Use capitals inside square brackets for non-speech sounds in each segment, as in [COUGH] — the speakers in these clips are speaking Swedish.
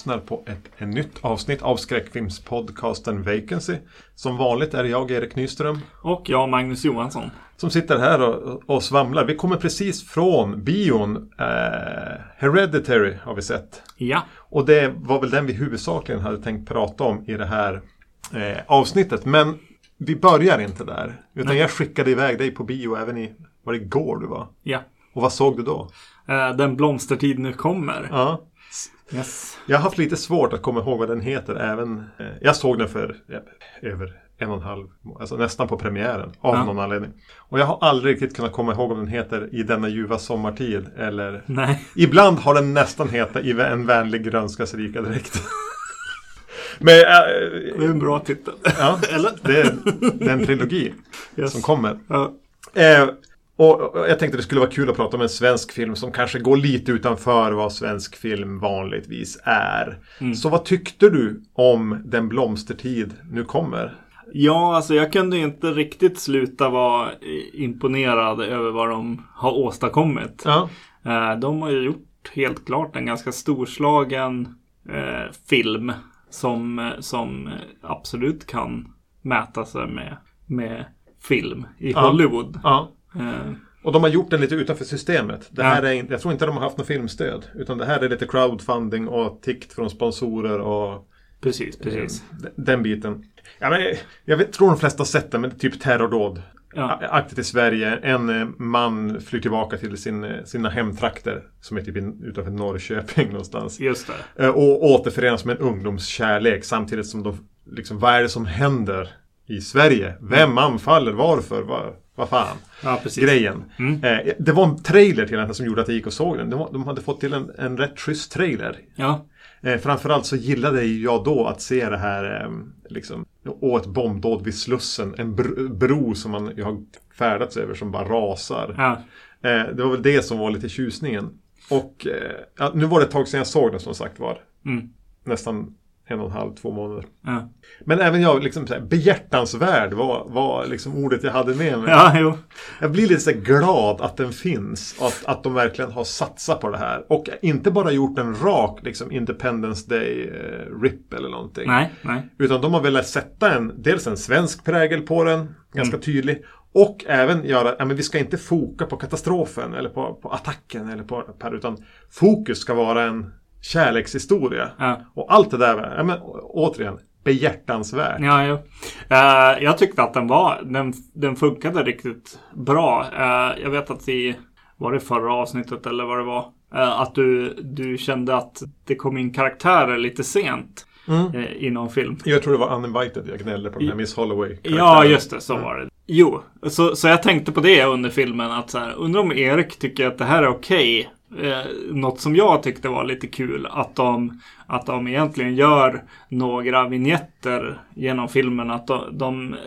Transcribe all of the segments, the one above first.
Lyssnar på ett, ett nytt avsnitt av skräckfilmspodcasten Vacancy. Som vanligt är jag, Erik Nyström, Och jag, Magnus Johansson. som sitter här och, och svamlar. Vi kommer precis från bion. Eh, Hereditary har vi sett. Ja, Och det var väl den vi huvudsakligen hade tänkt prata om i det här eh, avsnittet. Men vi börjar inte där. Utan Nej. jag skickade iväg dig på bio även i, var det igår du var? ja. Och vad såg du då? Eh, Den blomstertid nu kommer. Ja. Yes. Jag har haft lite svårt att komma ihåg vad den heter även. Eh, jag såg den för över en och en halv, alltså nästan på premiären av Ja. någon anledning. Och jag har aldrig riktigt kunnat komma ihåg om den heter I denna ljuva sommartid eller Nej. Ibland har den nästan hetat I en vänlig grönskas rika dräkt. [LAUGHS] Men Det äh, är en bra titel. ja, [LAUGHS] det är, det är en trilogi Yes. som kommer. Ja. Eh, och, jag tänkte det skulle vara kul att prata om en svensk film som kanske går lite utanför vad svensk film vanligtvis är. Mm. Så vad tyckte du om Den blomstertid nu kommer? Ja, alltså jag kunde inte riktigt sluta vara imponerad över vad de har åstadkommit. Ja, Eh, De har ju gjort helt klart en ganska storslagen eh, film som, eh, som absolut kan mäta sig med, med film i Ja. Hollywood. ja. Eh, Och de har gjort den lite utanför systemet. Det här är, jag tror inte de har haft något filmstöd. Utan det här är lite crowdfunding och tikt från sponsorer och Precis, precis. eh, d- den biten. Ja, men, jag vet, tror de flesta har sett den, men det är typ terrordåd. Ja. A- Aktigt i Sverige. En eh, man flyr tillbaka till sin, sina hemtrakter. Som är typ utanför Norrköping [LAUGHS] någonstans. Just det. Och återförenas med en ungdomskärlek. Samtidigt som de, liksom, vad är det som händer i Sverige? Vem anfaller? Varför? Vad, vad fan? Ja. Grejen. Mm. Eh, det var en trailer till den som gjorde att jag gick och såg den. De, var- de hade fått till en, en rätt schysst trailer. Ja, Eh, framförallt så gillade jag då att se det här eh, liksom, och ett bombdåd vid Slussen. En br- bro som man har färdats över som bara rasar. ja. Eh, det var väl det som var lite tjusningen. Och eh, nu var det ett tag sedan jag såg den som sagt var. Mm. Nästan en och en halv, två månader. Ja, Men även jag, liksom så här, behjärtansvärd var, var liksom ordet jag hade med mig. ja. Jag blir lite så glad att den finns. Och att, att de verkligen har satsat på det här. Och inte bara gjort en rak liksom, Independence Day eh, eller någonting. Nej, nej. Utan de har velat sätta en, dels en svensk prägel på den, ganska Mm. tydlig. Och även göra, ja men vi ska inte foka på katastrofen eller på, på attacken eller på utan fokus ska vara en kärlekshistoria. Ja. Och allt det där, ja men återigen, behjärtansvärt. Ja, jo. Eh, jag tyckte att den var, den, den funkade riktigt bra. Eh, jag vet att i, var det förra avsnittet eller vad det var? eh, att du, du kände att det kom in karaktärer lite sent Mm. i någon film. Jag tror det var Uninvited jag gnällde på den här Miss Holloway. Ja, just det. Så var det. Jo, så, så jag tänkte på det under filmen. att så här, Undrar om Erik tycker att det här är okej. Eh, något som jag tyckte var lite kul. Att de, att de egentligen gör några vignetter genom filmen. Att de, de eh,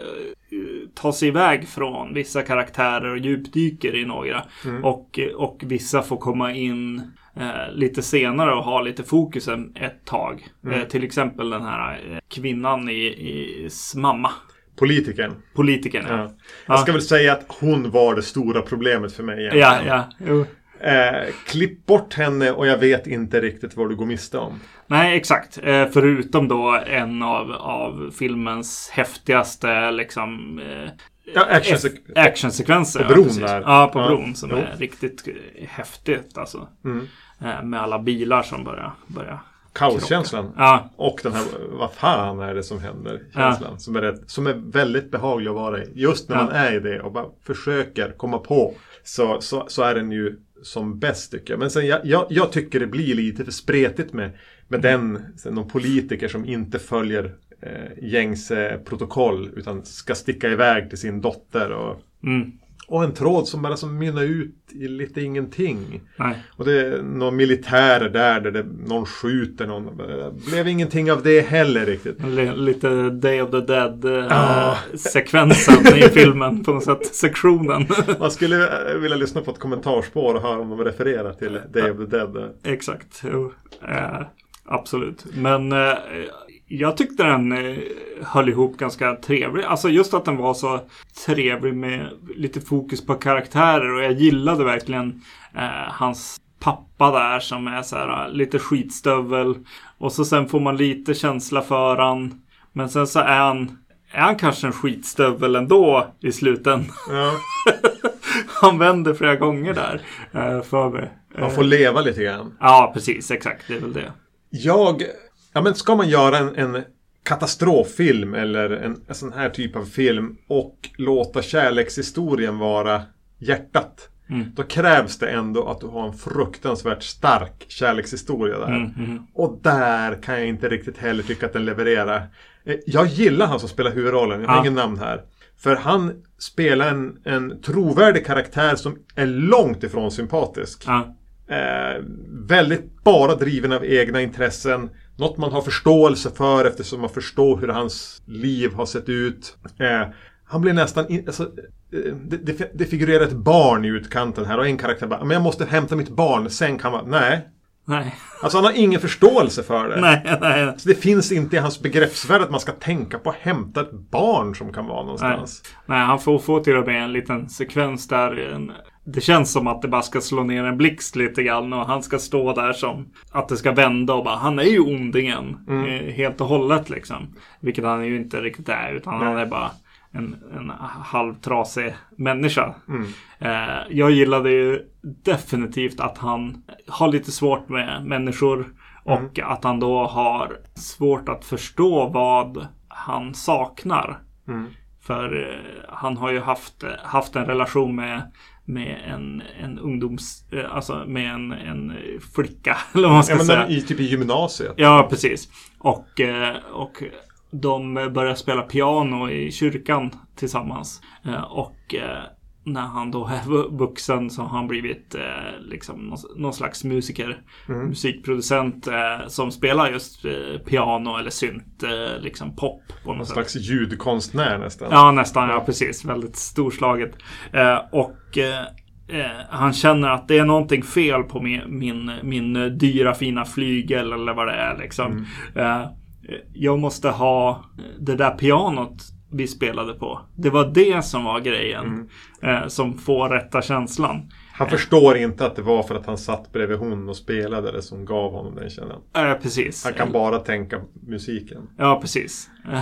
tar sig iväg från vissa karaktärer och djupdyker i några. Och, och vissa får komma in eh, lite senare och ha lite fokusen ett tag. Eh, till exempel den här eh, kvinnan i, i mamma. Politikern. Politikern, ja. Ja. Jag ska väl säga att hon var det stora problemet för mig. Ja, egentligen. ja. Jo. Eh, klipp bort henne och jag vet inte riktigt vad du går miste om. Nej, exakt. Eh, förutom då en av, av filmens häftigaste liksom eh, Ja, action eff- actionsekvenser. På bron ja, där. Ja, på Ja, bron. Som jo. är riktigt häftigt alltså. Mm. Eh, med alla bilar som börjar, börjar Kaoskänslan. Ja, Och den här, vad fan är det som händer? Känslan. Som, är rätt, som är väldigt behaglig att vara i. Just när Ja. man är i det och bara försöker komma på. Så, så, så är den ju som bäst tycker jag. Men sen jag, jag, jag tycker det blir lite för spretigt med, med den, sen de politiker som inte följer eh, gängse protokoll. Utan ska sticka iväg till sin dotter. Och, mm, och en tråd som bara som mynnar ut i lite ingenting. nej. Och det är några militärer där, där det, någon skjuter någon. Det blev ingenting av det heller riktigt. Lite Day of the Dead eh, sekvensen i [LAUGHS] filmen på något sätt. Sektionen. [LAUGHS] Man skulle eh, vilja lyssna på ett kommentarspår och höra om de refererar till Day of the Dead. Exakt. Jo. Eh, absolut. Men jag tyckte den eh, höll ihop ganska trevligt. Alltså just att den var så trevlig med lite fokus på karaktärer. Och jag gillade verkligen eh, hans pappa där som är så här lite skitstövel. Och så sen får man lite känsla för han. Men sen så är han, är han kanske en skitstövel ändå i slutändan. Ja. [LAUGHS] han vänder flera gånger där eh, för mig. Man får leva lite grann. Ja, precis. Exakt. Det är väl det. Jag... Ja, men ska man göra en, en katastroffilm eller en, en sån här typ av film och låta kärlekshistorien vara hjärtat. Mm. Då krävs det ändå att du har en fruktansvärt stark kärlekshistoria där. Mm, mm. Och där kan jag inte riktigt heller tycka att den levererar. Eh, Jag gillar han som spelar huvudrollen, jag har Ja. ingen namn här. För han spelar en, en trovärdig karaktär som är långt ifrån sympatisk. Ja. Eh, väldigt bara driven av egna intressen. Något man har förståelse för eftersom man förstår hur hans liv har sett ut. Eh, han blir nästan... In, alltså, eh, det, det, det figurerar ett barn i utkanten här och en karaktär bara Men jag måste hämta mitt barn, sen kan man... Nej. Nej. Alltså han har ingen förståelse för det. nej, nej. Så det finns inte i hans begreppsvärld att man ska tänka på att hämta ett barn som kan vara någonstans. Nej, han får, får till och med en liten sekvens där. En, det känns som att det bara ska slå ner en blixt lite grann och han ska stå där som att det ska vända och bara han är ju ondingen eh, helt och hållet liksom. Vilket han ju inte riktigt är utan han är bara en, en halvtrasig människa. Eh, jag gillade ju definitivt att han har lite svårt med människor och att han då har svårt att förstå vad han saknar. För eh, han har ju haft, haft en relation med, med en, en ungdoms... eh, Alltså med en, en flicka. [LAUGHS] Eller vad man ska Ja, men säga. i, typ i gymnasiet. Ja, precis. Och, eh, och de börjar spela piano i kyrkan tillsammans. Eh, Och när han då är vu- vuxen så har han blivit eh, liksom någon, slags musiker. Musikproducent eh, som spelar just eh, piano eller synt, eh, liksom pop på något Någon sätt. slags ljudkonstnär nästan. Ja, nästan. Ja, precis. Väldigt storslaget. Eh, och eh, han känner att det är någonting fel på min, min, min dyra fina flygel eller vad det är liksom. Eh, jag måste ha det där pianot vi spelade på. Det var det som var grejen. Eh, som får rätta känslan. Han förstår inte att det var för att han satt bredvid hon och spelade det som gav honom den känslan. Eh, precis. Han kan bara tänka musiken. Ja, precis. [LAUGHS]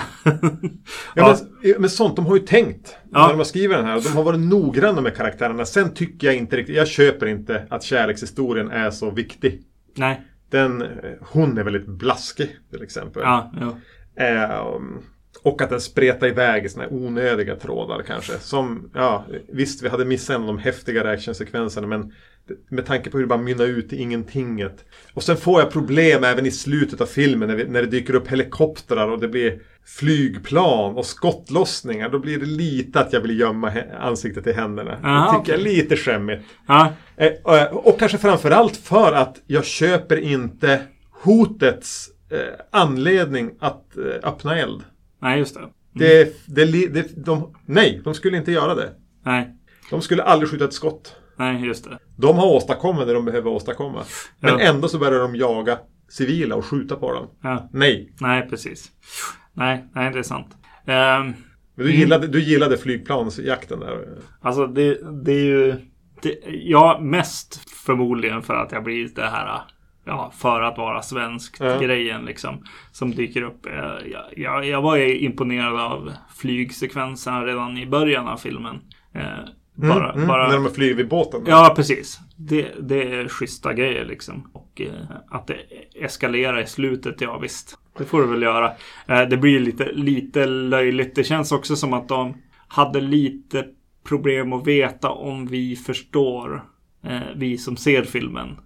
Ja, Men, men sånt, de har ju tänkt. Ja. När de har skrivit den här. De har varit noggranna med karaktärerna. Sen tycker jag inte riktigt, jag köper inte att kärlekshistorien är så viktig. Nej. Den, eh, hon är väldigt blaskig till exempel. Ja, jo. Eh, och att den spretar iväg i såna här onödiga trådar kanske. Som, ja, visst vi hade missat en av de häftiga actionsekvenserna men med tanke på hur det bara mynnar ut i ingentinget. Och sen får jag problem även i slutet av filmen när, vi, när det dyker upp helikoptrar och det blir flygplan och skottlossningar. Då blir det lite att jag vill gömma ansiktet i händerna. Aha, det tycker jag är lite skämmigt. Eh, och, och kanske framförallt för att jag köper inte hotets eh, anledning att eh, öppna eld. Nej just det. Det, det, li- det, de, nej, de skulle inte göra det. Nej, De skulle aldrig skjuta ett skott. nej just det. De har åstadkommit det de behöver åstadkomma. Men Ja. ändå så börjar de jaga civila och skjuta på dem. Ja. Nej. Nej, precis. Nej, nej, det är sant. Ehm, Men du gillade, du gillade flygplansjakten där. alltså det, det är ju... Det, ja, mest förmodligen för att jag blir det här... Ja, för att vara svensk Ja. grejen liksom. Som dyker upp. Eh, Jag, jag, jag var imponerad av flygsekvenserna redan i början av filmen. Eh, Bara, Mm, bara, När de flyger vid båten. Ja, precis. Det, det är schyssta grejer liksom. Och eh, att det eskalerar i slutet, ja visst. Det får det väl göra. Eh, det blir lite, lite löjligt. Det känns också som att de hade lite problem att veta om vi förstår, eh, vi som ser filmen.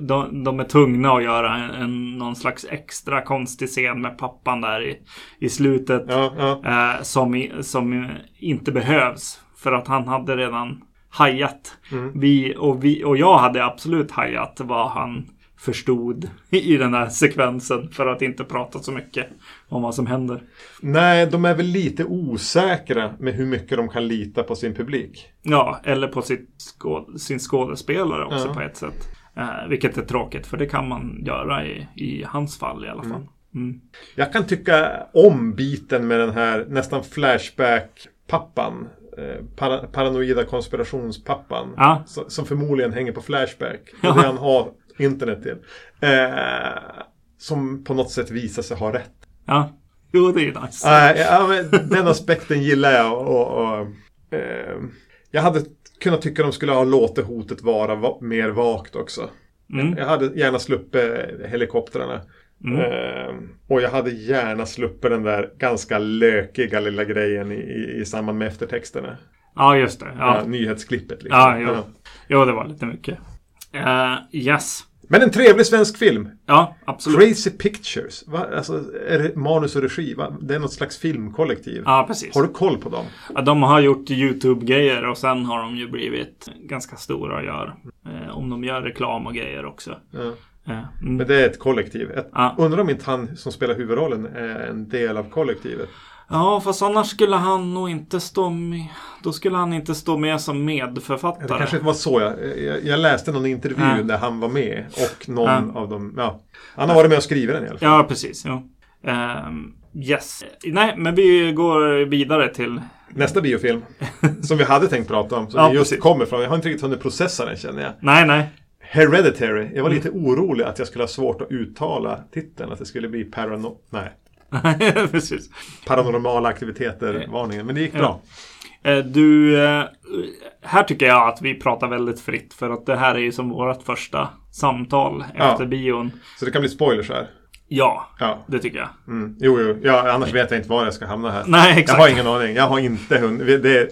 De, de är tvungna att göra en, en, någon slags extra konstig scen med pappan där i, i slutet. Ja, ja. Eh, som, som inte behövs. För att han hade redan hajat. Vi, och, vi, och jag hade absolut hajat vad han förstod [LAUGHS] i den här sekvensen. För att inte prata så mycket om vad som händer. Nej, de är väl lite osäkra med hur mycket de kan lita på sin publik. Ja, eller på sitt sin skådespelare också Ja. på ett sätt. Eh, vilket är tråkigt, för det kan man göra i, i hans fall i alla fall. Mm. Jag kan tycka om biten med den här nästan Flashback-pappan. eh, para, paranoida konspirationspappan. Ja. så- Som förmodligen hänger på Flashback. Ja. Det är det han har internet till. Eh, som på något sätt visar sig ha rätt. Ja. Jo, det är nice. Nej, ja, den aspekten gillar jag. Och, och, eh, jag hade kunnat tycka de skulle ha låtit hotet vara va- mer vagt också. Mm. Jag hade gärna sluppit helikoptrarna. Mm. Eh, och jag hade gärna sluppit den där ganska lökiga lilla grejen i, i, i samband med eftertexterna. Ja, just det. Ja. Ja, nyhetsklippet. Liksom. ja jo. jo, det var lite mycket. Eh, yes. Men en trevlig svensk film. Ja, absolut. Crazy Pictures. Va? Alltså, manus och regi? Va? Det är något slags filmkollektiv. Ja, precis. Har du koll på dem? Ja, de har gjort YouTube-grejer och sen har de ju blivit ganska stora och gör. Eh, om de gör reklam och grejer också. Ja. Eh, mm. Men det är ett kollektiv. Ett, Ja. Undrar om inte han som spelar huvudrollen är en del av kollektivet. Ja, fast annars skulle han nog inte stå med. Då skulle han inte stå med som medförfattare. Det kanske var så. Jag, jag, jag läste någon intervju Ja. där han var med. Och någon Ja. av dem. Ja. Han har varit med och skrivit den i alla fall. Ja, precis. Ja. Ehm, yes. Nej, men vi går vidare till... Nästa biofilm. [LAUGHS] som vi hade tänkt prata om. Som Ja, just precis. kommer från. Jag har inte riktigt hunnit processa den känner jag. Nej, nej. Hereditary. Jag var lite orolig att jag skulle ha svårt att uttala titeln. Att det skulle bli parano... Nej. [LAUGHS] precis. paranormala aktiviteter-varningen. Men det gick bra. Eh, Du, eh, här tycker jag att vi pratar väldigt fritt för att det här är ju som vårt första samtal Ja. efter bion. Så det kan bli spoilers här. Ja, Ja. det tycker jag. Mm. Jo, jo. Ja, annars vet jag inte var jag ska hamna här. Nej, Jag exakt. har ingen aning. Jag har inte hunnit. Det är,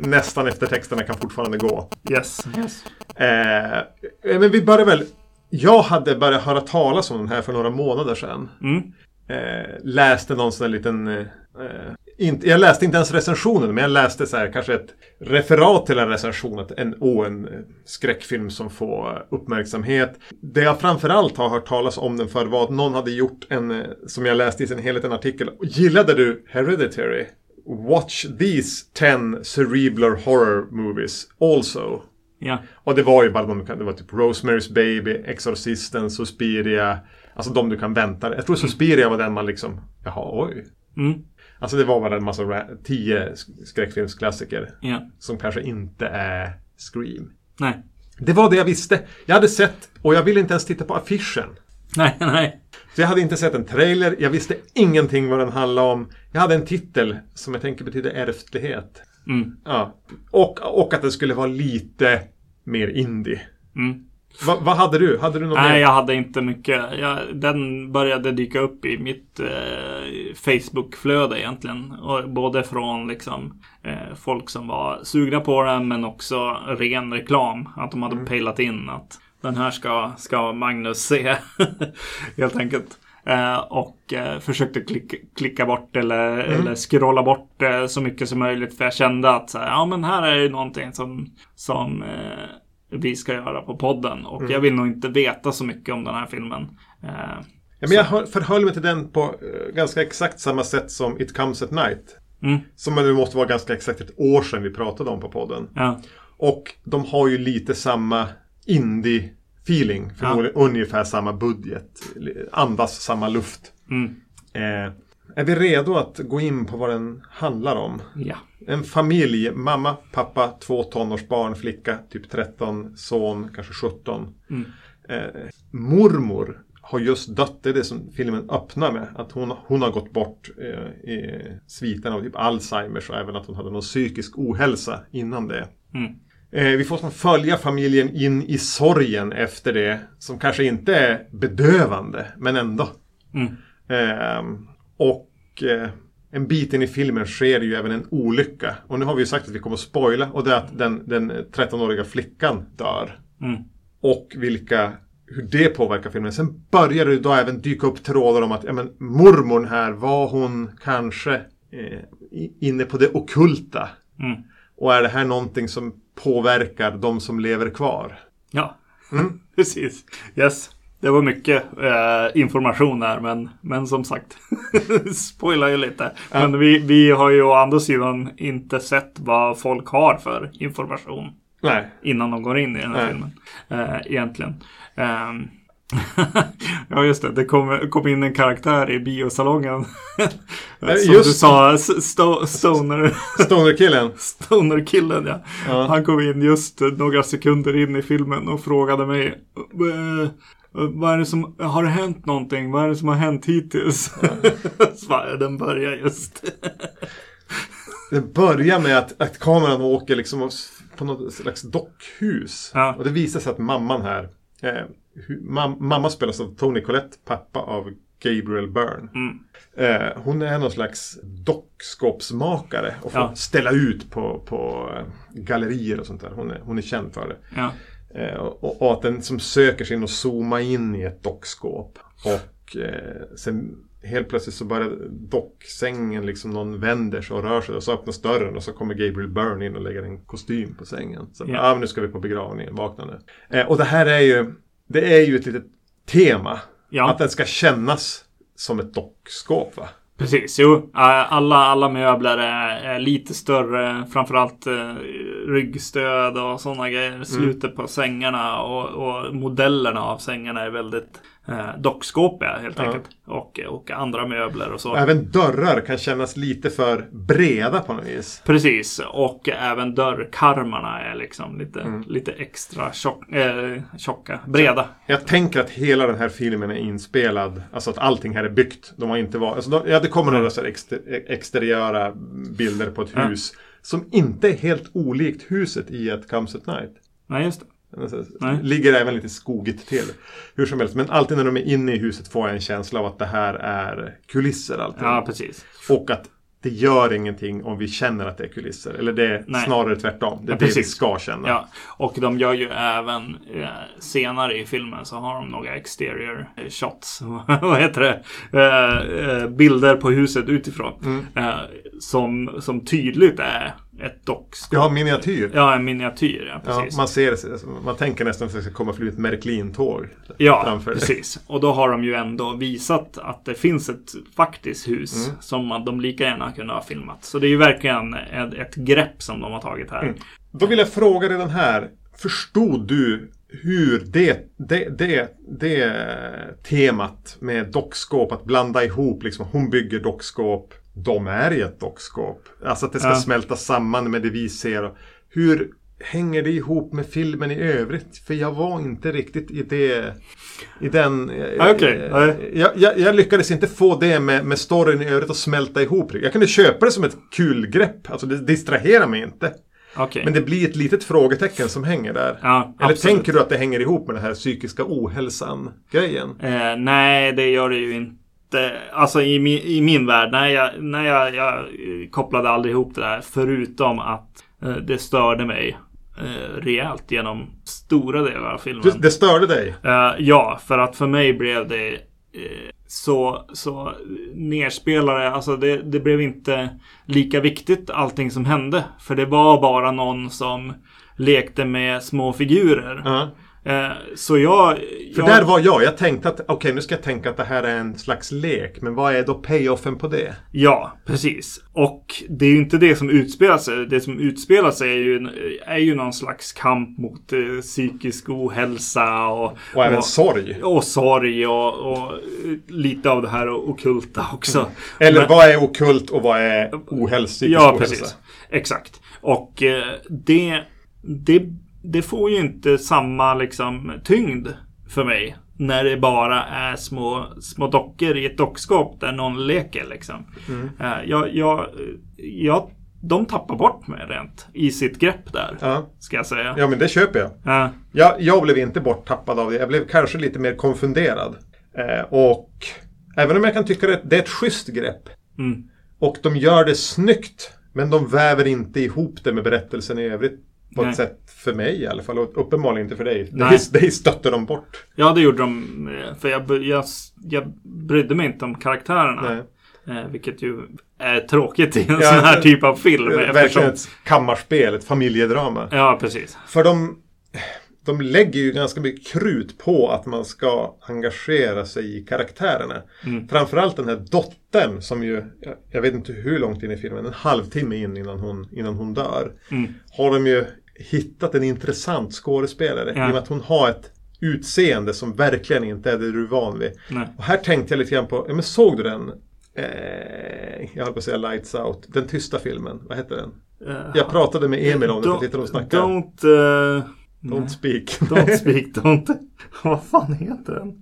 nästan efter texterna kan fortfarande gå. Yes. yes. Eh, men vi börjar väl. Jag hade börjat höra talas om den här för några månader sedan. Mm. Eh, läste någon sån här liten... Eh, eh, inte, jag läste inte ens recensionen, men jag läste så här, kanske ett referat till en recension. Att en, oh, en skräckfilm som får uppmärksamhet. Det jag framförallt har hört talas om den för var att någon hade gjort en, eh, som jag läste i sin helhet, en artikel. Gillade du Hereditary? Watch these 10 cerebral horror movies also. Ja. Och det var ju bara de det var typ Rosemary's Baby, Exorcisten, Suspiria. Alltså de du kan vänta dig. Jag tror Suspiria var den man liksom, jaha oj. Mm. Alltså det var bara en massa, tio sk- skräckfilmsklassiker. Ja. Som kanske inte är Scream. Nej. Det var det jag visste. Jag hade sett, och jag ville inte ens titta på affischen. Nej, [LAUGHS] nej. Så jag hade inte sett en trailer, jag visste ingenting vad den handlade om. Jag hade en titel som jag tänker betyder ärftlighet. Mm. Ja. Och, och att det skulle vara lite mer indie. Mm. Va, vad hade du? Hade du något Nej, mer? jag hade inte mycket. Jag, den började dyka upp i mitt eh, Facebook-flöde egentligen. Och både från liksom eh, folk som var sugna på den men också ren reklam. Att de hade Mm. pejlat in att den här ska, ska Magnus se. [LAUGHS] Helt enkelt. Eh, och eh, försökte klicka, klicka bort eller, Mm. eller scrolla bort eh, så mycket som möjligt. För jag kände att så här, ja men här är ju någonting som, som vi ska göra på podden. Och Mm. jag vill nog inte veta så mycket om den här filmen. Ja, men jag förhöll mig till den på ganska exakt samma sätt som It Comes At Night. mm, Som det måste vara ganska exakt ett år sedan vi pratade om på podden. ja, Och de har ju lite samma indie-feeling. Förmodligen ungefär samma budget. Andas samma luft. mm, Eh, är vi redo att gå in på vad den handlar om? ja. En familj, mamma, pappa, två tonårsbarn, flicka, typ 13, son, kanske 17. Mm. Eh, mormor har just dött, det är det som filmen öppnar med. Att hon, hon har gått bort eh, i sviten av typ Alzheimers och även att hon hade någon psykisk ohälsa innan det. Mm. Eh, vi får som följa familjen in i sorgen efter det. Som kanske inte är bedövande, men ändå. Mm. Ehm, och eh, en bit in i filmen sker ju även en olycka. Och nu har vi ju sagt att vi kommer att spoila. Och det är att den, den 13-åriga flickan dör. Mm. Och vilka, hur det påverkar filmen. Sen börjar det då även dyka upp trådar om att ja, men, mormorn här, var hon kanske eh, inne på det okulta? Mm. Och är det här någonting som påverkar de som lever kvar? Ja, Mm. [LAUGHS] precis. Yes. Det var mycket eh, information där, men, men som sagt. [LAUGHS] spoilar ju lite. Men vi, vi har ju å andra sidan inte sett vad folk har för information Nej. innan de går in i den här Nej. filmen. Eh, egentligen. Ehm, ja, just det. Det kom, kom in en karaktär i biosalongen. [LAUGHS] Eh, Som just- du sa, sto, Stoner. [LAUGHS] Stoner-killen. Stoner-killen ja. Ja. Han kom in just några sekunder in i filmen och frågade mig "Eh, eh, vad är det som, har det hänt någonting? Vad är det som har hänt hittills? [LAUGHS] Så bara, den börjar just. Det börjar med att, att kameran åker liksom på något slags dockhus. Ja. Och det visar sig att mamman här, eh, mam, mamma spelas av Tony Collette, pappa av Gabriel Byrne. Mm. Eh, hon är någon slags dockskåpsmakare och får Ja. ställa ut på, på eh, gallerier och sånt där. Hon är, hon är känd för det. Ja. Eh, och, och att den som söker sig in och zooma in i ett dockskåp. Och eh, sen helt plötsligt så börjar docksängen liksom någon vänder sig och rör sig och så öppnas dörren och så kommer Gabriel Byrne in och lägger en kostym på sängen. Så Ja. ah, nu ska vi på begravningen, vakna nu. Eh, och det här är ju, det är ju ett litet tema. Ja. Att den ska kännas som ett dockskåp va? Precis, jo. Eh, Alla, alla möbler är, lite större. Framförallt eh, ryggstöd och sådana grejer. Slutet på sängarna och, och modellerna av sängarna är väldigt eh, dockskåpiga helt Ja. enkelt. Och, och andra möbler och så. Även dörrar kan kännas lite för breda på något vis. Precis, och även dörrkarmarna är liksom lite, Mm. lite extra tjock, eh, tjocka, breda. Jag tänker att hela den här filmen är inspelad, alltså att allting här är byggt. De har inte varit, alltså de, ja det kommer några så exter, exteriöra bilder på ett Ja. hus. Som inte är helt olikt huset i ett Comes at Night. Nej, just det. Nej. ligger även lite skogigt till. Hur som helst, men alltid när de är inne i huset får jag en känsla av att det här är kulisser alltid. Ja, precis. Och att det gör ingenting om vi känner att det är kulisser. Eller det är Nej. snarare tvärtom. Det är Ja, det vi precis. ska känna. Ja, och de gör ju även eh, senare i filmen så har de några exterior eh, shots. [LAUGHS] Vad heter det? Eh, eh, bilder på huset utifrån. Mm. Eh, som, som tydligt är ett dockskåp. Har miniatyr. Ja, en miniatyr. Ja, Ja, precis. man ser man tänker nästan att det ska komma flyga ett Märklin-tåg Ja, framför. precis. Och då har de ju ändå visat att det finns ett faktiskt hus Mm. som de lika gärna kunde ha filmat. Så det är ju verkligen ett, ett grepp som de har tagit här. Mm. Då vill jag fråga redan här. Förstod du hur det, det, det, det temat med dockskåp, att blanda ihop, liksom, hon bygger dockskåp, de är i ett dockskåp. Alltså att det ska Ja. smälta samman med det vi ser. Hur hänger det ihop med filmen i övrigt? För jag var inte riktigt i det... I den... Ah, okej. Nej. jag, jag, jag lyckades inte få det med, med storyn i övrigt att smälta ihop. Jag kunde köpa det som ett kul grepp. Alltså det distraherar mig inte. Okej. Men det blir ett litet frågetecken som hänger där. Ja, Eller tänker du att det hänger ihop med den här psykiska ohälsan-grejen? Eh, nej, det gör det ju inte. Alltså i min, i min värld, nej, jag, nej jag, jag eh, kopplade aldrig ihop det där. Förutom att eh, det störde mig eh, rejält genom stora delar av filmen. Det, störde dig? Eh, ja, för att för mig blev det så, så nerspelare. Alltså det, det blev inte lika viktigt allting som hände. För det var bara någon som lekte med små figurer. Ja. Eh, så jag... För jag där var jag. Jag tänkte att okej, nu ska jag tänka att det här är en slags lek. Men vad är då payoffen på det? Ja, precis. Och det är ju inte det som utspelar sig. Det som utspelar sig är ju, är ju någon slags kamp mot eh, psykisk ohälsa och, Och även sorg. och sorg och, och lite av det här okulta också. Eller Men- vad är okult och vad är ohälsa? Ja, ohälsa? precis. Exakt. Och eh, det, det, det får ju inte samma liksom tyngd för mig. När det bara är små, små dockor i ett dockskåp där någon leker liksom. Mm. Eh, jag, jag, jag, de tappar bort mig rent i sitt grepp där. Ja. Ska jag säga. ja, men det köper jag. Ja. Jag, jag blev inte borttappad av det. Jag blev kanske lite mer konfunderad. Eh, och även om jag kan tycka att det är ett schysst grepp. Mm. Och de gör det snyggt. Men de väver inte ihop det med berättelsen i övrigt. På Nej. ett sätt för mig i alla fall. Och uppenbarligen inte för dig. Nej. [LAUGHS] Dig, stötte de bort. ja, det gjorde de. eh, För jag, jag, jag brydde mig inte om karaktärerna. Nej. Eh, vilket ju är tråkigt i en Ja, sån här typ av film. Det är eftersom, Verkligen ett kammarspel, ett familjedrama. Ja, precis. För de, de lägger ju ganska mycket krut på att man ska engagera sig i karaktärerna. Mm. Framförallt den här dottern som ju, jag- jag vet inte hur långt in i filmen, en halvtimme in innan hon, innan hon dör. Mm. Har de ju hittat en intressant skådespelare. Ja. I och med att hon har ett utseende som verkligen inte är det du är van vid. Nej. Och här tänkte jag lite grann på, ja, men såg du den? Eh, jag höll på att säga Lights Out, den tysta filmen, vad heter den? Eh, Jag pratade med Emil om don't- tittade och snackade. Don't... eh, Don't nej. speak. [LAUGHS] Don't speak, don't... [LAUGHS] Vad fan heter den?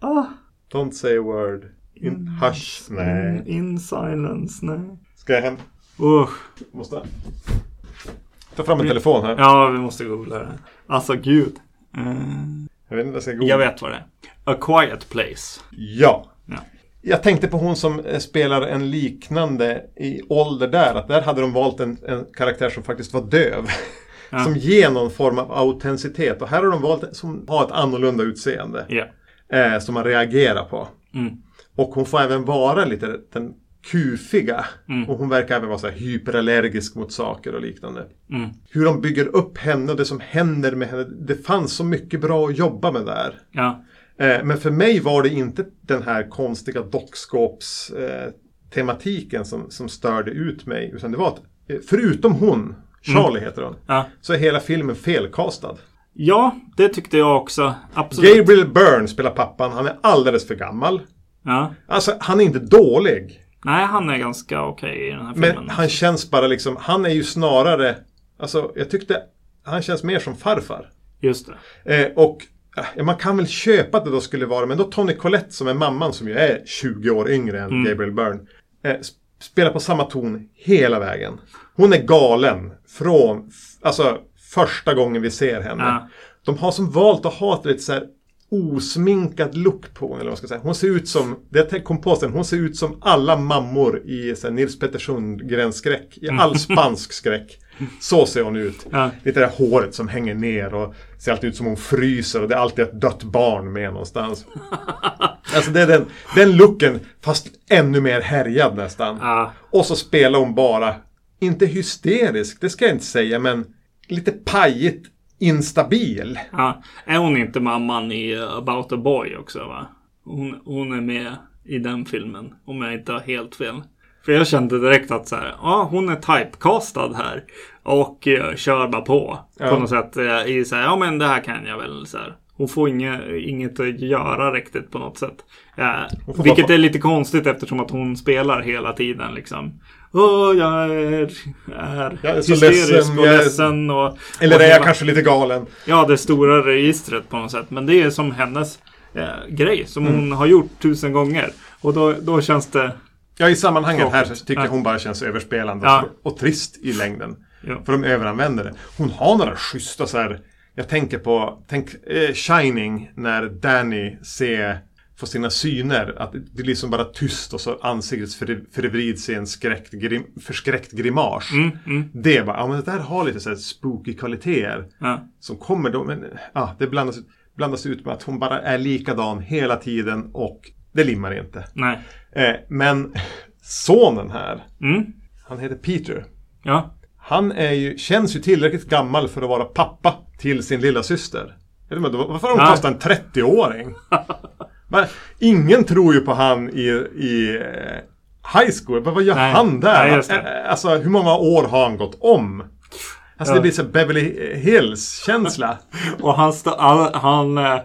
Ah, Don't say a word. In Mm. hush. Nej. in, in silence, nej. Ska jag hem? Usch. Måste. Ta fram en telefon här. Ja, vi måste googla det. Alltså, gud. Eh, Jag vet inte vad jag ska googla. jag vet vad det är. A Quiet Place. Ja. Ja. Jag tänkte på hon som eh, spelar en liknande i ålder där. Att där hade de valt en, en karaktär som faktiskt var döv. Ja. Som ger någon form av autenticitet. Och här har de valt en som har ett annorlunda utseende. Ja. Eh, som man reagerar på. Mm. Och hon får även vara lite den kufiga. Mm. Och hon verkar även vara så hyperallergisk mot saker och liknande. Mm. Hur de bygger upp henne och det som händer med henne. Det fanns så mycket bra att jobba med där. Ja. Eh, men för mig var det inte den här konstiga dockskåps eh, tematiken som, som störde ut mig. Utan det var att, eh, förutom hon, Charlie heter hon, Ja. så är hela filmen felkastad. ja, det tyckte jag också. Absolut. Gabriel Byrne spelar pappan, han är alldeles för gammal. Ja. Alltså, han är inte dålig. Nej, han är ganska okej i den här Men filmen. han känns bara liksom, han är ju snarare, alltså jag tyckte, han känns mer som farfar. Just det. Eh, och eh, man kan väl köpa att det då skulle vara, men då Tony Collette som är mamman som ju är 20 år yngre än Mm. Gabriel Byrne. Eh, sp- spelar på samma ton hela vägen. Hon är galen från, alltså första gången vi ser henne. Ja. De har som valt att ha ett lite så här osminkad look på henne, eller vad ska jag säga. Hon ser ut som, det kom på sen, hon ser ut som alla mammor i så här, Nils Petter Sundgrens skräck. I all spansk skräck. Så ser hon ut. Ja. Lite det där håret som hänger ner och ser alltid ut som hon fryser och det är alltid ett dött barn med någonstans. [LAUGHS] alltså det är den, den looken, fast ännu mer härjad nästan. Ja. Och så spelar hon bara, inte hysterisk, det ska jag inte säga, men lite pajigt instabil. Ja. Är hon inte mamman i uh, About a Boy också va? Hon, hon är med i den filmen. Om jag inte har helt fel. För jag kände direkt att så här, ja hon är typecastad här. Och uh, kör bara på. Ja. På något sätt. Uh, I så här, ja men det här kan jag väl så här. Hon får inget, inget att göra riktigt på något sätt. Får vilket är lite konstigt eftersom att hon spelar hela tiden liksom. Åh, jag är, är Jag är så hysterisk ledsen, och ledsen och... Eller och är jag hela- kanske lite galen? Ja, det stora registret på något sätt. Men det är som hennes eh, grej som hon har gjort tusen gånger. Och då, då känns det... Ja, i sammanhanget här så tycker jag Ja. hon bara känns överspelande Ja. och, och trist i längden. Ja. För de överanvänder det. Hon har några schyssta så här. Jag tänker på, tänk eh, Shining när Danny ser får sina syner. Att det blir som bara tyst och så ansiktet för- förvrids i en skräckt, grim, förskräckt grimas. Mm, mm, Det är bara, ja men det där har lite så här spooky kvaliteter. ja. Som kommer då, men ja, det blandas, blandas ut med att hon bara är likadan hela tiden och det limmar inte. Nej. Eh, men sonen här, Mm, han heter Peter. ja. Han är ju, känns ju tillräckligt gammal för att vara pappa till sin lilla syster. Varför har de kastat en 30-åring? [LAUGHS] Men, ingen tror ju på han i, i eh, high school. Men vad gör Nej. han där? Nej. Eh, Alltså hur många år har han gått om? Alltså Ja. det blir så Beverly Hills-känsla. [LAUGHS] Och han, han, han eh,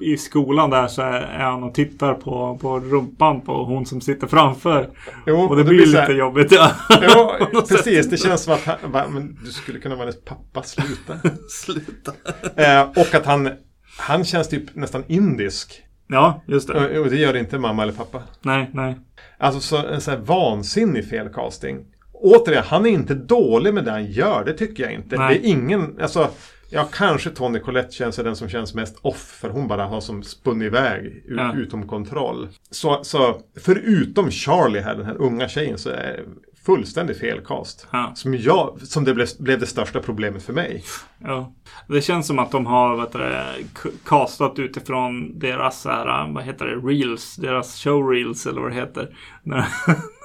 i skolan där så är han och tittar på, på rumpan på hon som sitter framför. Jo, och det, blir, så lite jobbigt. Ja. [LAUGHS] Sätt. precis. Det känns som att han, va, men du skulle kunna vara hennes pappa, sluta. [LAUGHS] Sluta. eh, och att han, han känns typ nästan indisk. Ja, just det. Och, det gör inte mamma eller pappa. Nej, nej. Alltså så, en sån här vansinnig felcasting. Återigen, han är inte dålig med det han gör. Det tycker jag inte. Nej. Det är ingen, alltså Ja, kanske Tony Collette känns den som känns mest off. För hon bara har som spunnit iväg Ja. utom kontroll. Så, så förutom Charlie här, den här unga tjejen, så är det fullständigt felcast. Ja. Som, jag, som det blev, blev det största problemet för mig. Ja. Det känns som att de har vet du, det, k- castat utifrån deras så här, vad heter det, reels, deras showreels eller vad det heter. [LAUGHS] När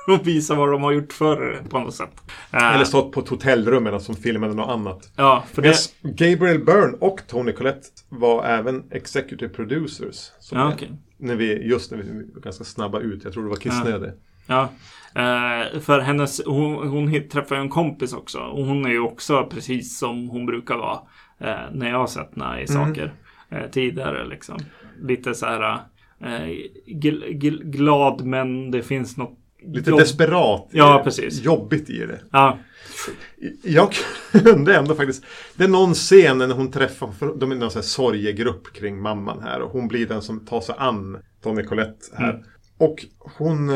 de visar vad de har gjort förr på något sätt. Eh, Eller stått på ett hotellrum eller som filmade något annat. Ja, för det... Gabriel Byrne och Tony Collette var även executive producers. Ja, okej. när vi, just när vi var ganska snabba ut. Jag tror det var kissnödig. Ja. Eh, för hennes, hon, hon träffar ju en kompis också. Och hon är ju också precis som hon brukar vara. Eh, när jag har sett henne i saker. eh, tidigare liksom. Lite så här gl gl glad men det finns något Lite desperat. Ja, precis. Jobbigt i det. Ja, Jag kunde ändå faktiskt. Det är någon scen när hon träffar, de är någon sån sorgegrupp kring mamman här och hon blir den som tar sig an Tony Collette här. Mm. Och hon,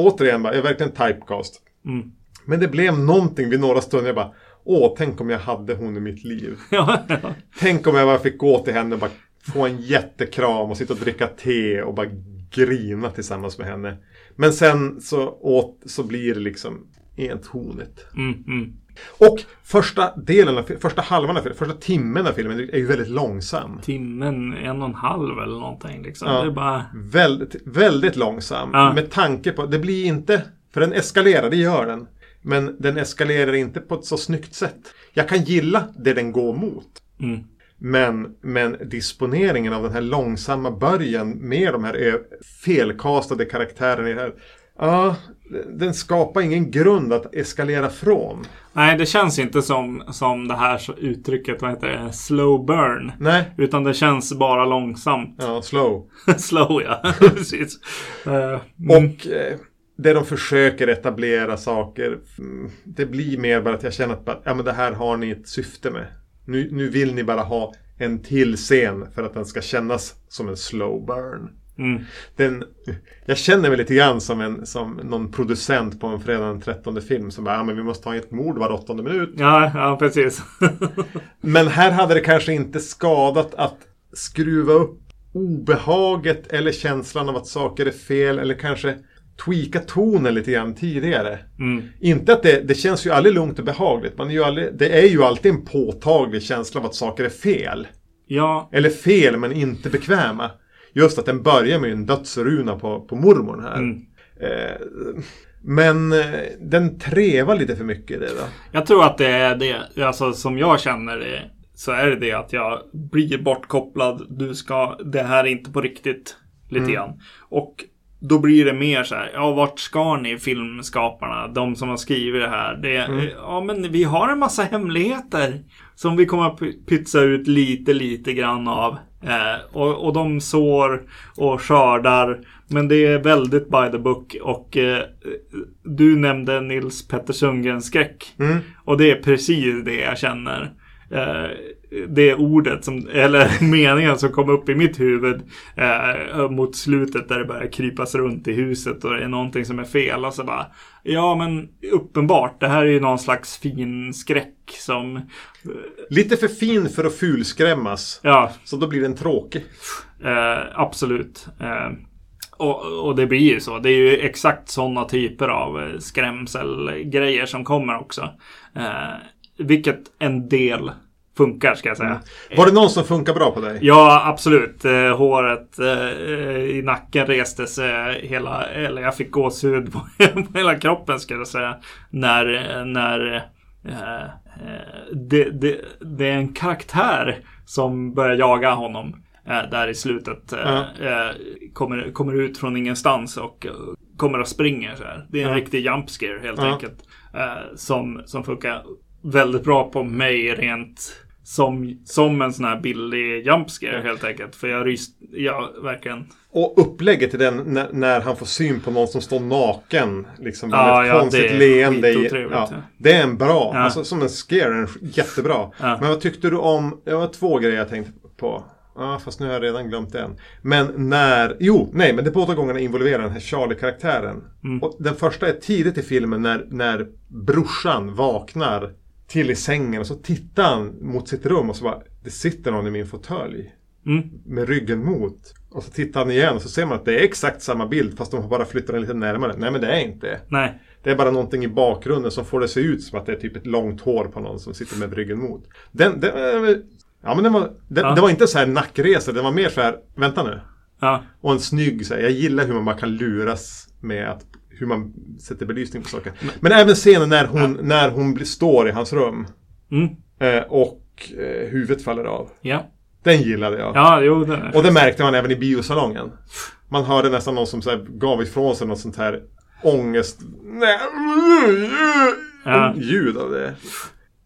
återigen, bara, är verkligen typecast. mm. Men det blev någonting vid några stunder. Jag bara, åh, tänk om jag hade hon i mitt liv. [LAUGHS] ja, ja. Tänk om jag bara fick gå till henne och bara få en jättekram och sitta och dricka te och bara grina tillsammans med henne. Men sen så, åt, så blir det liksom entonigt. Mm, mm. Och första delen första halvan av filmen, första timmen av filmen är ju väldigt långsam. Timmen, en och en halv eller någonting liksom. Ja. Det är bara... Väldigt, väldigt långsam. Ja. Med tanke på, det blir inte, för den eskalerar, det gör den. Men den eskalerar inte på ett så snyggt sätt. Jag kan gilla det den går mot. Mm. Men, men disponeringen av den här långsamma början med de här felkastade karaktärerna i det här. Ja, den skapar ingen grund att eskalera från. Nej, det känns inte som, som det här uttrycket, vad heter det, slow burn. Nej, Utan det känns bara långsamt. ja, slow. [LAUGHS] slow ja, [LAUGHS] precis. Mm. Och eh, det de försöker etablera saker. mm, Det blir mer bara att jag känner att ja, men det här har ni ett syfte med. Nu, nu vill ni bara ha en till scen för att den ska kännas som en slow burn. Mm. Den, jag känner mig lite grann som, en, som någon producent på en fredag den 13 film som bara, ja men vi måste ha ett mord var åttonde minut. Ja, ja, precis. [LAUGHS] Men här hade det kanske inte skadat att skruva upp obehaget eller känslan av att saker är fel eller kanske tweaka tonen lite grann tidigare. Mm. Inte att det, det känns ju aldrig lugnt och behagligt. Man är ju aldrig, det är ju alltid en påtaglig känsla av att saker är fel. Ja, Eller fel men inte bekväma. Just att den börjar med en dödsruna på, på mormor här. Mm. Eh, men eh, den trevar lite för mycket i det då. jag tror att det är det. Alltså som jag känner det. Så är det det att jag blir bortkopplad. Du ska, det här är inte på riktigt. Lite Mm. grann. Och då blir det mer så här. Ja, vart ska ni filmskaparna? De som har skrivit det här. Det, Mm. Ja, men vi har en massa hemligheter. Som vi kommer att py- pytsa ut lite, lite grann av. Eh, och, och de sår och skördar. Men det är väldigt by the book. Och eh, du nämnde Nils Petter Sundgrens skräck. Mm. Och det är precis det jag känner. Eh, det ordet, som, eller [LAUGHS] meningen som kom upp i mitt huvud eh, mot slutet där det börjar krypas runt i huset och det är någonting som är fel. Och så bara, ja men uppenbart, det här är ju någon slags fin skräck som, Lite för fin för att fulskrämmas. ja, Så då blir den tråkig. Eh, absolut. Eh, och, och det blir ju så. Det är ju exakt sådana typer av eh, skrämselgrejer som kommer också. Eh, vilket en del funkar ska jag säga. Var det någon som funkar bra på dig? Ja, absolut. Eh, håret eh, i nacken reste sig hela, eller jag fick gåshud på, [LAUGHS] hela kroppen ska jag säga. När, när eh, eh, det, det, det är en karaktär som börjar jaga honom. Eh, där i slutet. Eh, eh, kommer, kommer ut från ingenstans och eh, kommer och springer så här. Det är en Ja. riktig jump scare helt Ja. enkelt. Eh, som, som funkar väldigt bra på mig rent som, som en sån här billig jump scare helt enkelt. För jag ryst, ja verkligen. Och upplägget till den när, när han får syn på någon som står naken. Liksom med Ja, ett ja, konstigt det leende i. Ja, ja. det är en bra, Ja. alltså som en scare, en jättebra. Men vad tyckte du om, det var två grejer jag tänkte på. Ja, fast nu har jag redan glömt en. Men när, jo, nej, men det båda gångerna involverar den här Charlie-karaktären. Mm. Och den första är tidigt i filmen när, när brorsan vaknar till i sängen och så tittar han mot sitt rum och så bara, det sitter någon i min fåtölj Mm. med ryggen mot. Och så tittar han igen och så ser man att det är exakt samma bild fast de har bara flyttat den lite närmare. Nej men det är inte. Nej. Det är bara någonting i bakgrunden som får det se ut som att det är typ ett långt hår på någon som sitter med ryggen mot. Den, den, ja men den var, den, Ja. det var inte så här nackresa, det var mer så här, vänta nu. Ja. Och en snygg, så här, jag gillar hur man bara kan luras med att hur man sätter belysning på saker. Men även scenen när hon, när hon står i hans rum Mm. eh, och eh, huvudet faller av. Ja. Den gillade jag. Ja, jo. Den. Och det märkte man även i biosalongen. Man hörde nästan någon som så gav ifrån sig något sånt här ångest... Ja. Ljud av det.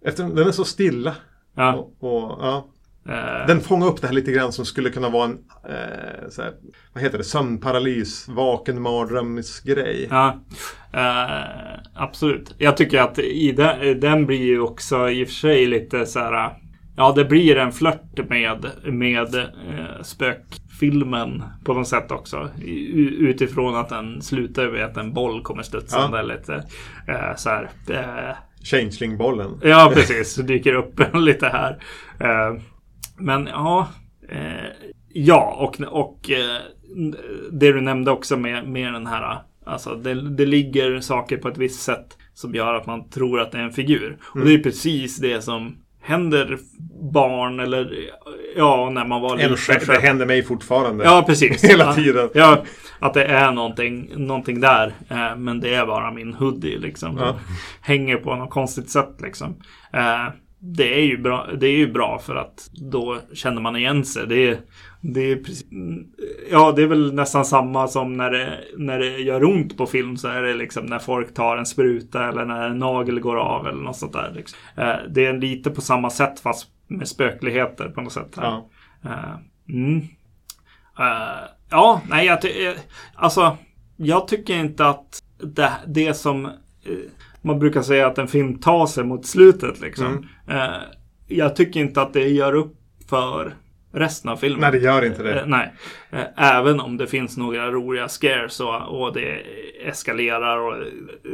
Efter, den är så stilla. Ja. Och, och, ja. Eh, Den fångar upp det här lite grann som skulle kunna vara en eh, så här, vad heter det, sömnparalys, vaken mardrömsgrej. Ja, eh, absolut. Jag tycker att i den, den blir ju också i och för sig lite så här. Ja, det blir en flört med, med eh, spökfilmen på något sätt också. Utifrån att den slutar med att en boll kommer studsande Ja. lite eh, så här. Eh, Changeling-bollen. Ja, precis. Dyker upp [LAUGHS] lite här. Men ja. eh, Ja, och, och eh, det du nämnde också med, med den här. Alltså det, det ligger saker på ett visst sätt som gör att man tror att det är en figur. Och det är precis det som händer barn eller ja, när man var En liten. själv, det händer mig fortfarande. Ja, precis. [LAUGHS] Hela tiden. Ja, att det är någonting, någonting där. Eh, men det är bara min hoodie liksom. Ja. [LAUGHS] Hänger på något konstigt sätt liksom. Eh, det, är ju bra, det är ju bra för att då känner man igen sig. Det är, det är precis, ja, det är väl nästan samma som när det, när det gör ont på film. Så är det liksom när folk tar en spruta eller när en nagel går av eller något sånt där. Liksom. Eh, det är lite på samma sätt fast med spökligheter på något sätt. Här. Ja. Eh, mm. Eh, ja, nej, jag, alltså, jag tycker inte att det, det som man brukar säga att en film tar sig mot slutet liksom. Eh, jag tycker inte att det gör upp för resten av filmen. Nej, det gör inte det. Eh, nej. Eh, även om det finns några roliga scares och, och det eskalerar och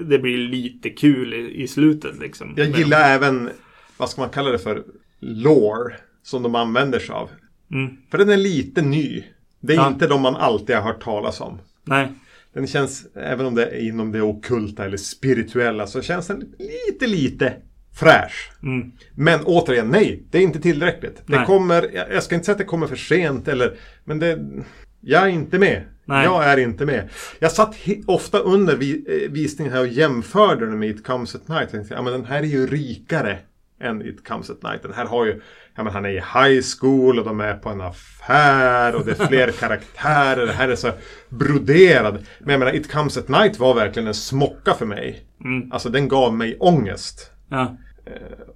det blir lite kul i, i slutet liksom. Jag Men- gillar även, vad ska man kalla det för, lore som de använder sig av. Mm. För den är lite ny. Det är Ja. inte de man alltid har hört talas om. Nej. Den känns, även om det är inom det ockulta eller spirituella, så känns den lite, lite fräsch. Mm. Men återigen, nej, det är inte tillräckligt. Det Nej. kommer, jag ska inte säga att det kommer för sent eller, men det, jag är inte med. Nej. Jag är inte med. Jag satt ofta under vi, eh, visningen här och jämförde den med It Comes At Night. Jag tänkte, ja men den här är ju rikare än It Comes At Night. Den här har ju, ja men han är i high school och de är på en affär och det är fler [LAUGHS] karaktärer. Det här är så broderad. Men jag menar, It Comes At Night var verkligen en smocka för mig. Mm. Alltså den gav mig ångest. Ja.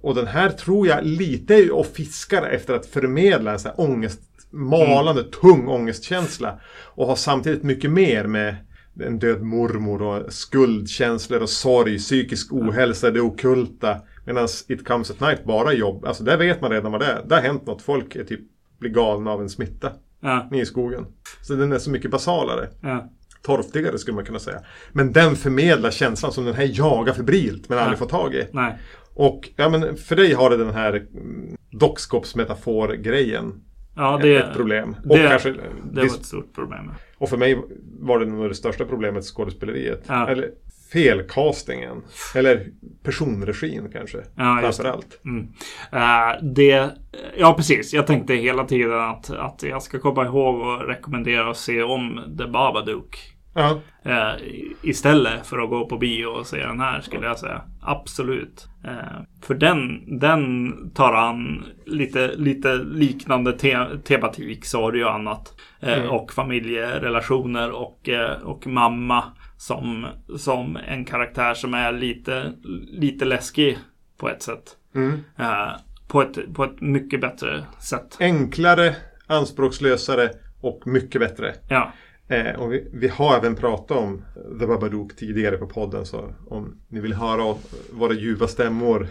Och den här tror jag lite och fiskar efter att förmedla en sån här ångest, malande, tung ångestkänsla. Och har samtidigt mycket mer med en död mormor och skuldkänslor och sorg, psykisk ohälsa, det okulta. Medan It Comes At Night bara är jobb. Alltså där vet man redan vad det är. Det har hänt något. Folk är typ blir galna av en smitta. Ja. Nere i skogen. Så den är så mycket basalare. Ja. Torftigare skulle man kunna säga. Men den förmedlar känslan som den här jagar febrilt men aldrig får tag i. Nej. Och ja, men för dig har det den här mm, dockskåpsmetafor-grejen. Ja, det, ett problem. Och, det, kanske, det var ett stort problem. och för mig var det nog det största problemet skådespeleriet. Ja. Eller felcastingen. Eller personregin kanske. Ja, det. Framförallt. Mm. Eh, det, ja, precis. Jag tänkte hela tiden att, att jag ska komma ihåg och rekommendera att se om The Babadook. Ja. Eh, i- istället för att gå på bio och se den här skulle jag säga. Absolut. Eh, för den, den tar an lite, lite liknande te- tematik, sorg och annat. Eh, Mm. Och familjerelationer och, och mamma som, som en karaktär som är lite, lite läskig på ett sätt. Mm. Eh, på, ett, på ett mycket bättre sätt. Enklare, anspråkslösare och mycket bättre. Ja, Eh, och vi, vi har även pratat om The Babadook tidigare på podden. Så om ni vill höra våra ljuva stämmor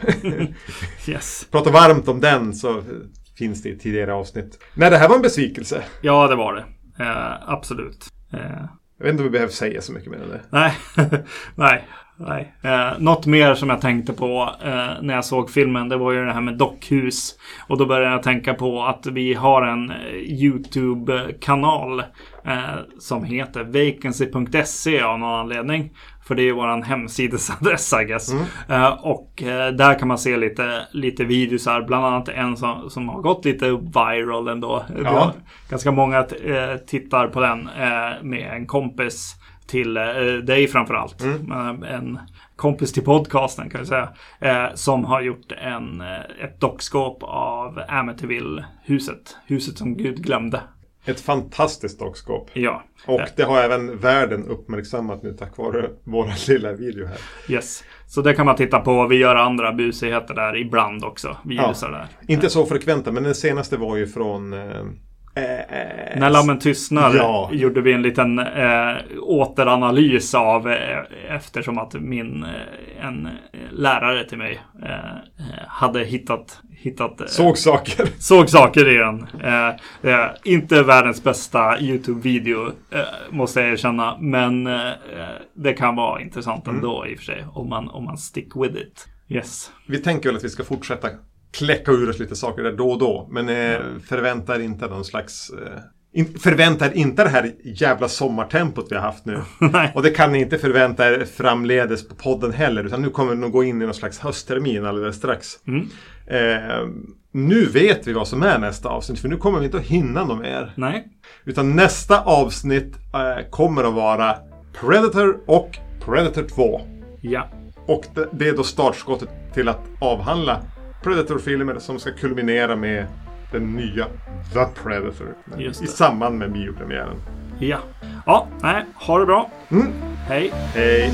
[LAUGHS] yes. prata varmt om den så finns det i tidigare avsnitt. Nej, det här var en besvikelse. Ja, det var det. Eh, absolut. Eh, jag vet inte om vi behöver säga så mycket mer än det. Nej, [LAUGHS] nej, nej. Eh, något mer som jag tänkte på eh, när jag såg filmen, det var ju det här med dockhus. Och då började jag tänka på att vi har en eh, YouTube-kanal som heter vacancy.se av någon anledning. För det är ju våran hemsidesadress I guess. Eh, och eh, där kan man se lite, lite videosar. Bland annat en som, som har gått lite viral ändå. Har Ganska många eh, tittar på den eh, med en kompis till eh, dig framförallt. Mm. En kompis till podcasten kan vi säga. Eh, som har gjort en, eh, ett dockskåp av Amityville-huset. Huset som Gud glömde. Ett fantastiskt dockskåp. Ja. Och det har även världen uppmärksammat nu tack vare vår lilla video här. Yes. Så det kan man titta på. Vi gör andra busigheter där ibland också. Vi Ja. där. Inte så frekventa, men den senaste var ju från... Eh, eh, När lammen tystnar Ja. gjorde vi en liten eh, återanalys av eh, eftersom att min en lärare till mig hade hittat, hittat eh, Såg saker. [LAUGHS] såg saker i den. Eh, eh, inte världens bästa YouTube-video eh, måste jag erkänna. Men det kan vara intressant Mm. ändå i och för sig. Om man, om man stick with it. Yes. Vi tänker väl att vi ska fortsätta kläcka ur oss lite saker där då och då. Men eh, förvänta er inte någon slags... Eh, in, er inte det här jävla sommartempot vi har haft nu. [LAUGHS] Och det kan ni inte förvänta er framledes på podden heller. Utan nu kommer vi nog gå in i någon slags hösttermin alldeles strax. Mm. Eh, nu vet vi vad som är nästa avsnitt. För nu kommer vi inte att hinna något mer. Nej. Utan nästa avsnitt eh, kommer att vara Predator och Predator 2. Ja. Och det, det är då startskottet till att avhandla Predator-filmer som ska kulminera med den nya The Predator. I samband med biopremiären. Ja. Ja. Nej. Ha det bra. Mm. Hej. Hej!